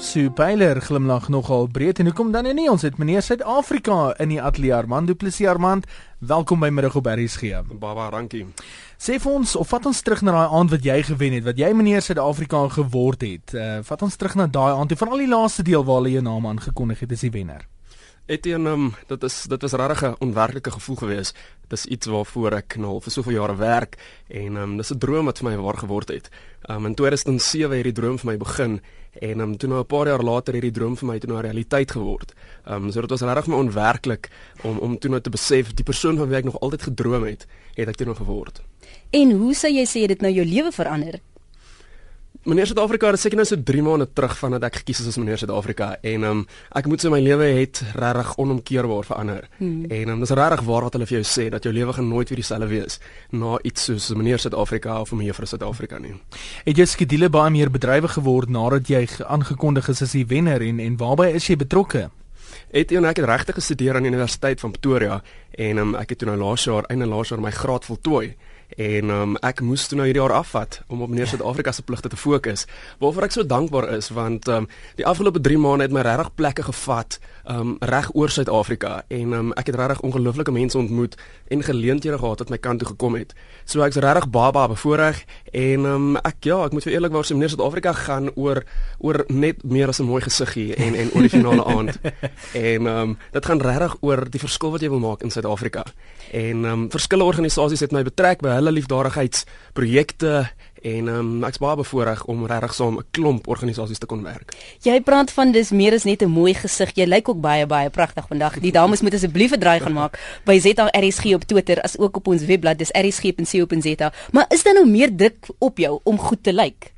Sue Pyler glimlag nogal breed. En hoekom dan nie? Ons het meneer Suid-Afrika in die ateljee Armand Du Plessis. Armand welkom by middag op Berries gee Baba dankie Sê vir ons of vat ons terug na daai aand wat jy gewen het wat jy meneer Suid-Afrika geword het. Uh, vat ons terug na daai aand en veral die laaste deel waar hulle jou naam aangekondig het as die wenner Etienne, um, dit is dit was regtig 'n onwerklike gevoel geweest. Dit is iets waarvoor ek nou vir soveel jare werk en um, dis 'n droom wat vir my waar geword het. Um, in 2007 het die droom vir my begin en um, toe nou 'n paar jaar later het die droom vir my toe nou 'n realiteit geword. Um, so dit was regtig my onwerklik om om toe nou te besef die persoon van wie ek nog altyd gedroom het, het ek toe nou geword. En hoe sou jy sê dit nou jou lewe verander? Meneer Suid-Afrika het seker nou so 3 maande terug vandat ek gekies is as meneer Suid-Afrika en um, ek moet sê my lewe het regtig onomkeerbaar verander. Hmm. En um, dis regtig waar wat hulle vir jou sê dat jou lewe gaan nooit weer dieselfde wees na iets soos meneer Suid-Afrika of mevrou Suid-Afrika nie. Het jy skedule baie meer bedrywig geword nadat jy aangekondig is as die wenner en en waarby is jy betrokke? Het jy nou ek het regtig gestudeer aan die Universiteit van Pretoria en um, ek het toe nou laas jaar einde laas jaar my graad voltooi en um, ek moes toe nou hierdie jaar afvat om op meneer Suid-Afrika se pligte te fokus. Waarvoor ek so dankbaar is want um, die afgelope 3 maande het my regtig plekke gevat um, reg oor Suid-Afrika en um, ek het regtig ongelooflike mense ontmoet en geleenthede gehad wat my kant toe gekom het. So ek's regtig baba bevoorreg en um, ek ja, ek moet vir eerlikwaar sê meneer Suid-Afrika gaan oor oor net meer as 'n mooi gesiggie en en oor die finale aand. en um, dit gaan regtig oor die verskil wat jy wil maak in Suid-Afrika. En um, verskillende organisasies het my betrek by hulle liefdadigheidsprojekte en um, ek's baie bevoorreg om regtig saam 'n klomp organisasies te kon werk. Jy praat van dis meer as net 'n mooi gesig. Jy lyk ook baie baie pragtig vandag. Die dames moet asseblief 'n draai gaan maak by ZRSG op Twitter as ook op ons webblad dis rsg.co.za. Maar is daar nou meer druk op jou om goed te lyk?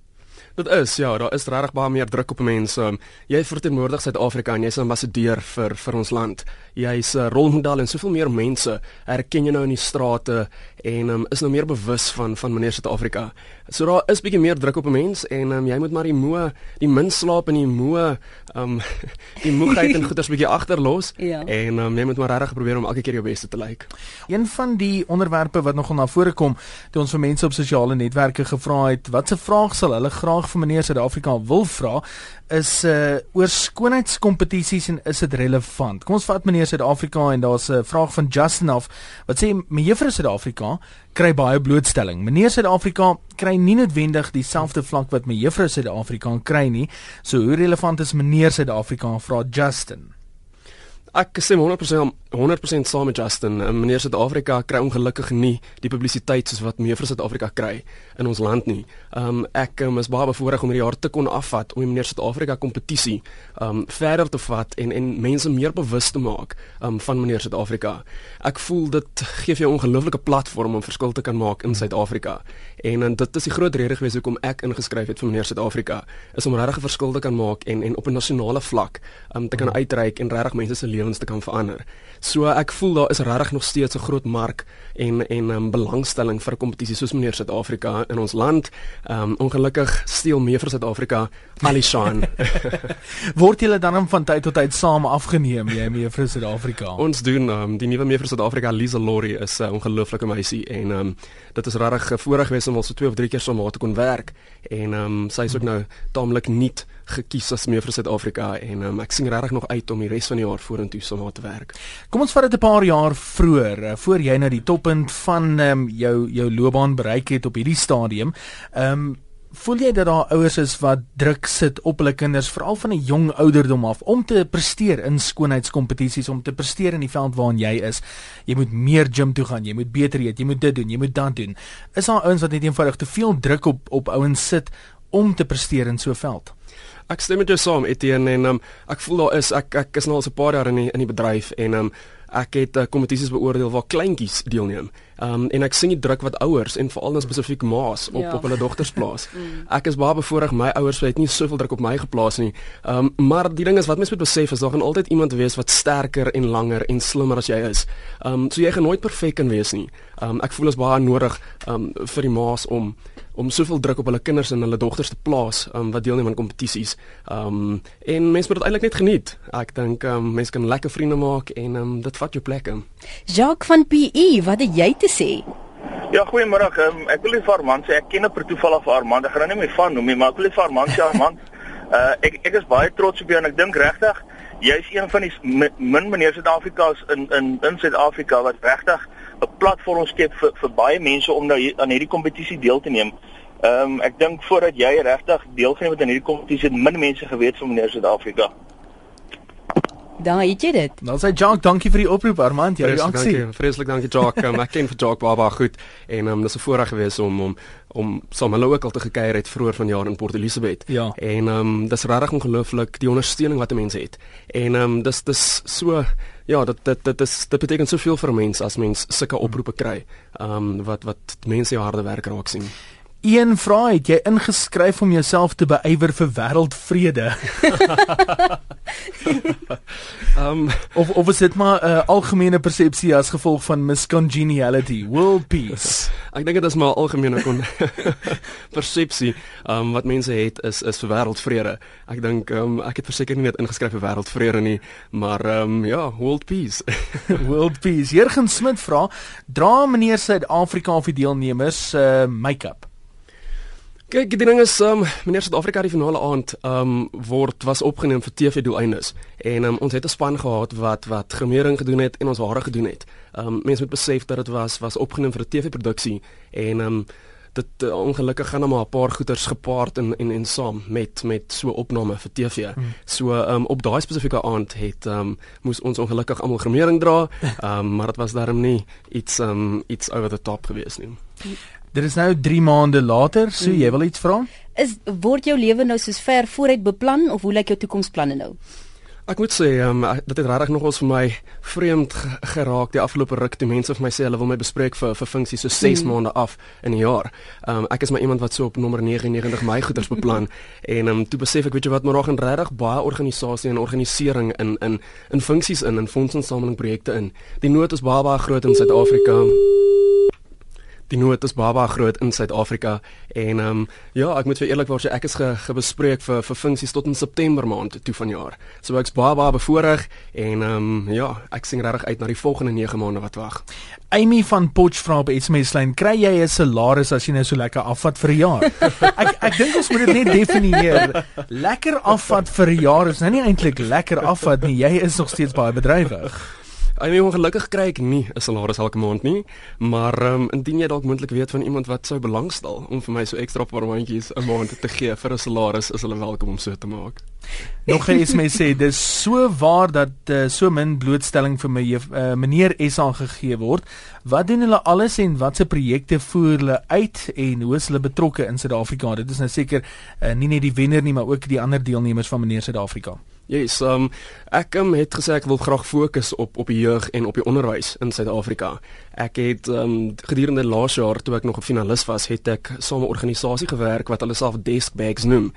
Dit is ja, daar is regtig baie meer druk op mense. Um, jy verteenwoordig Suid-Afrika en jy's 'n ambassadeur vir vir ons land. Jy's 'n rolmodel en soveel meer mense herken jou nou in die strate en um, is nou meer bewus van van meneer Suid-Afrika. So daar is bietjie meer druk op 'n mens en um, jy moet maar die moe, die min slaap en die moe, um die moegheid en goeders bietjie agterlos ja. en um, jy moet maar regtig probeer om elke keer jou beste te lyk. Like. Een van die onderwerpe wat nogal na vore kom, toe ons vir mense op sosiale netwerke gevra het, watse vraag sal hulle graag vir meneer Suid-Afrika wil vra, is uh oor skoonheidskompetisies en is dit relevant? Kom ons vat meneer Suid-Afrika en daar's 'n vraag van Justin af wat sê mevrou Suid-Afrika kry baie blootstelling. Meneer Suid-Afrika kry nie noodwendig dieselfde vlak wat mevrou Suid-Afrika kry nie. So hoe relevant is meneer Suid-Afrika vra Justin? Ek sê 100% 100% saam met Justin. Uh, meneer Suid-Afrika kry ongelukkig nie die publisiteit soos wat mevrou Suid-Afrika kry in ons land nie. Um ek um, is baie bevoorreg om hierdie jaar te kon afvat om die meneer Suid-Afrika kompetisie um verder te vat en en mense meer bewus te maak um van meneer Suid-Afrika. Ek voel dit gee vir jou 'n ongelooflike platform om verskil te kan maak in Suid-Afrika. En en dit is die groot rede gewees hoekom ek ingeskryf het vir meneer Suid-Afrika is om regtig 'n verskil te kan maak en en op 'n nasionale vlak um te kan uitreik en regtig mense se lewens te kan verander. So ek voel daar is regtig nog steeds 'n groot mark en en um, belangstelling vir 'n kompetisie soos meneer Suid-Afrika in ons land. Ehm um, ongelukkig steel mee vir Suid-Afrika Alishan. Word julle dan van tyd tot tyd saam afgeneem jy mee vir Suid-Afrika? Ons doen ehm um, die nuwe mee vir Suid-Afrika Lisa Lori is 'n uh, ongelooflike meisie en ehm um, dit is regtig voorreg geweest om al so twee of drie keer saam te kon werk en ehm um, sy is ook nou taamlik nuut gekies as vir Suid-Afrika en um, ek sien regtig nog uit om die res van die jaar vorentoe saam te werk. Kom ons vat dit 'n paar jaar vroeër, uh, voor jy nou die toppunt van um, jou jou loopbaan bereik het op hierdie stadium. Ehm um, voel jy dat daar ouers is wat druk sit op hulle kinders veral van 'n jong ouderdom af om te presteer in skoonheidskompetisies om te presteer in die veld waarin jy is. Jy moet meer gym toe gaan, jy moet beter eet, jy moet dit doen, jy moet dat doen. Is daar ouens wat net eenvoudig te veel druk op op ouens sit om te presteer in so 'n veld? Ek stem met jou saam Etienne en um, ek voel daar is ek ek is nou al so 'n paar jaar in die, in die bedryf en um, ek het uh, kompetisies beoordeel waar kleintjies deelneem. Um en ek sien die druk wat ouers en veral dan spesifiek ma's op ja. op hulle dogters plaas. Mm. ek is baie bevoorreg my ouers het nie soveel druk op my geplaas nie. Um maar die ding is wat mens moet besef is daar gaan altyd iemand wees wat sterker en langer en slimmer as jy is. Um so jy gaan nooit perfek kan wees nie. Um ek voel is baie nodig um vir die ma's om om soveel druk op hulle kinders en hulle dogters te plaas um, wat deelneem aan kompetisies. Um en mense moet dit eintlik net geniet. Ek dink um mense kan lekker vriende maak en um dit vat jou plek in. Jacques van PE, wat het jy te sê? Ja, goeiemôre. Um, ek wil net vir Armand sê ek ken op per toeval af Armand. Ek gaan nou nie meer van noem nie, maar ek wil net vir Armand sê Armand Uh ek ek is baie trots op jou en ek dink regtig jy's een van die min meneer Suid-Afrika's in in in Suid-Afrika wat regtig 'n platform skep vir vir baie mense om nou hier, aan hierdie kompetisie deel te neem. Ehm um, ek dink voordat jy regtig deelgeneem het aan hierdie kompetisie het min mense geweet van meneer Suid-Afrika. Daar het jy dit. Nou sê Jock, dankie vir die oproep Armand, jou reaksie. Dankie, vreeslik dankie Jock. Um, ek ken vir Jock baba goed en um, dis 'n voorreg gewees om om om saam hulle ook al te gekuier het vroeër vanjaar in Port Elizabeth. Ja. En ehm um, dis regtig ongelooflik die ondersteuning wat mense het. En ehm um, dis dis so ja, dit dit dit is dit beteken soveel vir mense as mens sulke oproepe kry. Ehm um, wat wat mense harde werk raak sien. Een vraag het jy ingeskryf om jouself te beywer vir wêreldvrede. Um, of of is dit maar 'n uh, algemene persepsie as gevolg van miscongeniality, world peace? Ek dink dit is maar algemene kon persepsie. Um, wat mense het is is vir wêreldvrede. Ek dink um, ek het verseker nie net ingeskryf vir wêreldvrede nie, maar um, ja, world peace. world peace. Jurgen Smit vra, dra meneer Suid-Afrika of die deelnemers uh, make-up? Kyk, die ding is um meneer Suid-Afrika die finale aand um word was opgeneem vir TV doeleindes en um, ons het 'n span gehad wat wat gemering gedoen het en ons hare gedoen het. Um mense moet besef dat dit was was opgeneem vir 'n TV-produksie en um dit uh, ongelukkig gaan maar 'n paar goeters gepaard en en en saam met met so opname vir TV. Hmm. So um op daai spesifieke aand het um moes ons ongelukkig almal gemering dra, um maar dit was daarom nie iets um iets over the top gewees nie. Dit is nou 3 maande later, so mm. jy wil iets vra? Is word jou lewe nou soos ver vooruit beplan of hoe lyk jou toekomsplanne nou? Ek moet sê, um, dit het regtig nogals vir my vreemd geraak die afgelope ruk toe mense vir my sê hulle wil my bespreek vir vir funksies so 6 mm. maande af in 'n jaar. Um, ek is maar iemand wat so op nommer 99 my goeders beplan en um, toe besef ek weet jy wat maar reg en regtig baie organisasie en organisering in in in funksies in en fondsinsameling projekte in. Die nood is baie baie groot in Suid-Afrika die nood is baba groot in Suid-Afrika en ehm um, ja, ek moet vir eerlikwaar sê ek is ge, gebespreek vir vir funksies tot in September maand toe vanjaar. So ek's baba bevoorreg en ehm um, ja, ek sien regtig uit na die volgende 9 maande wat wag. Amy van Potch vra op SMS lyn, kry jy 'n salaris as jy nou so lekker afvat vir 'n jaar? ek ek dink ons moet dit net definieer. Lekker afvat vir 'n jaar is nou nie eintlik lekker afvat nie. Jy is nog steeds baie bedrywig. I mean ongelukkig kry ek nie 'n salaris elke maand nie, maar ehm um, indien jy dalk moontlik weet van iemand wat sou belangstel om vir my so ekstra paar maandjies 'n maand te gee vir 'n salaris, is hulle welkom om so te maak. Nog eens my sê, dis so waar dat uh, so min blootstelling vir my uh, meneer S aangegee word. Wat doen hulle alles en watse projekte voer hulle uit en hoe is hulle betrokke in Suid-Afrika? Dit is nou seker uh, nie net die wenner nie, maar ook die ander deelnemers van meneer Suid-Afrika. Ja, yes, um, ek um, het gesê ek wil graag fokus op op die jeug en op die onderwys in Suid-Afrika. Ek het um, gedurende laas jaar toe ek nog 'n finalis was, het ek saam 'n organisasie gewerk wat hulle self Desk Bags noem.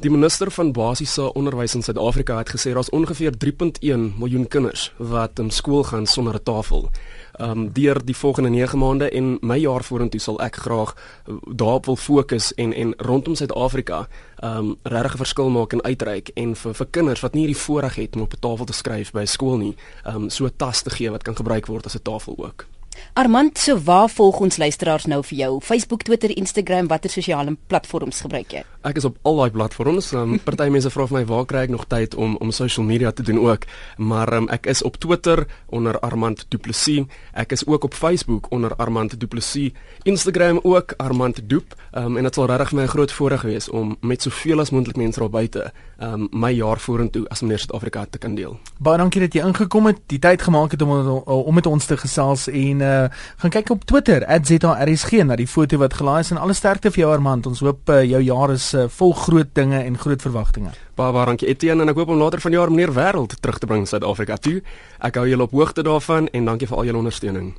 Die minister van basiese onderwys in Suid-Afrika het gesê daar's ongeveer 3.1 miljoen kinders wat in skool gaan sonder 'n tafel um, deur die volgende 9 maande en my jaar vorentoe sal ek graag uh, daarop wil fokus en en rondom Suid-Afrika um regtig 'n verskil maak en uitreik en vir vir kinders wat nie hierdie voorreg het om op 'n tafel te skryf by skool nie, um so 'n tas te gee wat kan gebruik word as 'n tafel ook. Armand, so waar volg ons luisteraars nou vir jou? Facebook, Twitter, Instagram, watter sosiale platforms gebruik jy? Ek is op al daai platforms. Um, Party mense vra vir my waar kry ek nog tyd om om social media te doen ook, maar um, ek is op Twitter onder Armand Du Plessis. Ek is ook op Facebook onder Armand Du Plessis. Instagram ook Armand Doep. Um, en dit sal regtig my 'n groot voorreg wees om met soveel as moontlik mense daar buite um, my jaar vorentoe as meneer Suid-Afrika te kan deel. Baie dankie dat jy ingekom het, die tyd gemaak het om om met ons te gesels en uh, gaan kyk op Twitter @zrsg na die foto wat gelaai is en alle sterkte vir jou Armand. Ons hoop uh, jou jaar is uh, vol groot dinge en groot verwagtinge. Baie baie dankie Etienne en ek hoop om later vanjaar meneer wêreld terug te bring Suid-Afrika toe. Ek hou julle op hoogte daarvan en dankie vir al julle ondersteuning.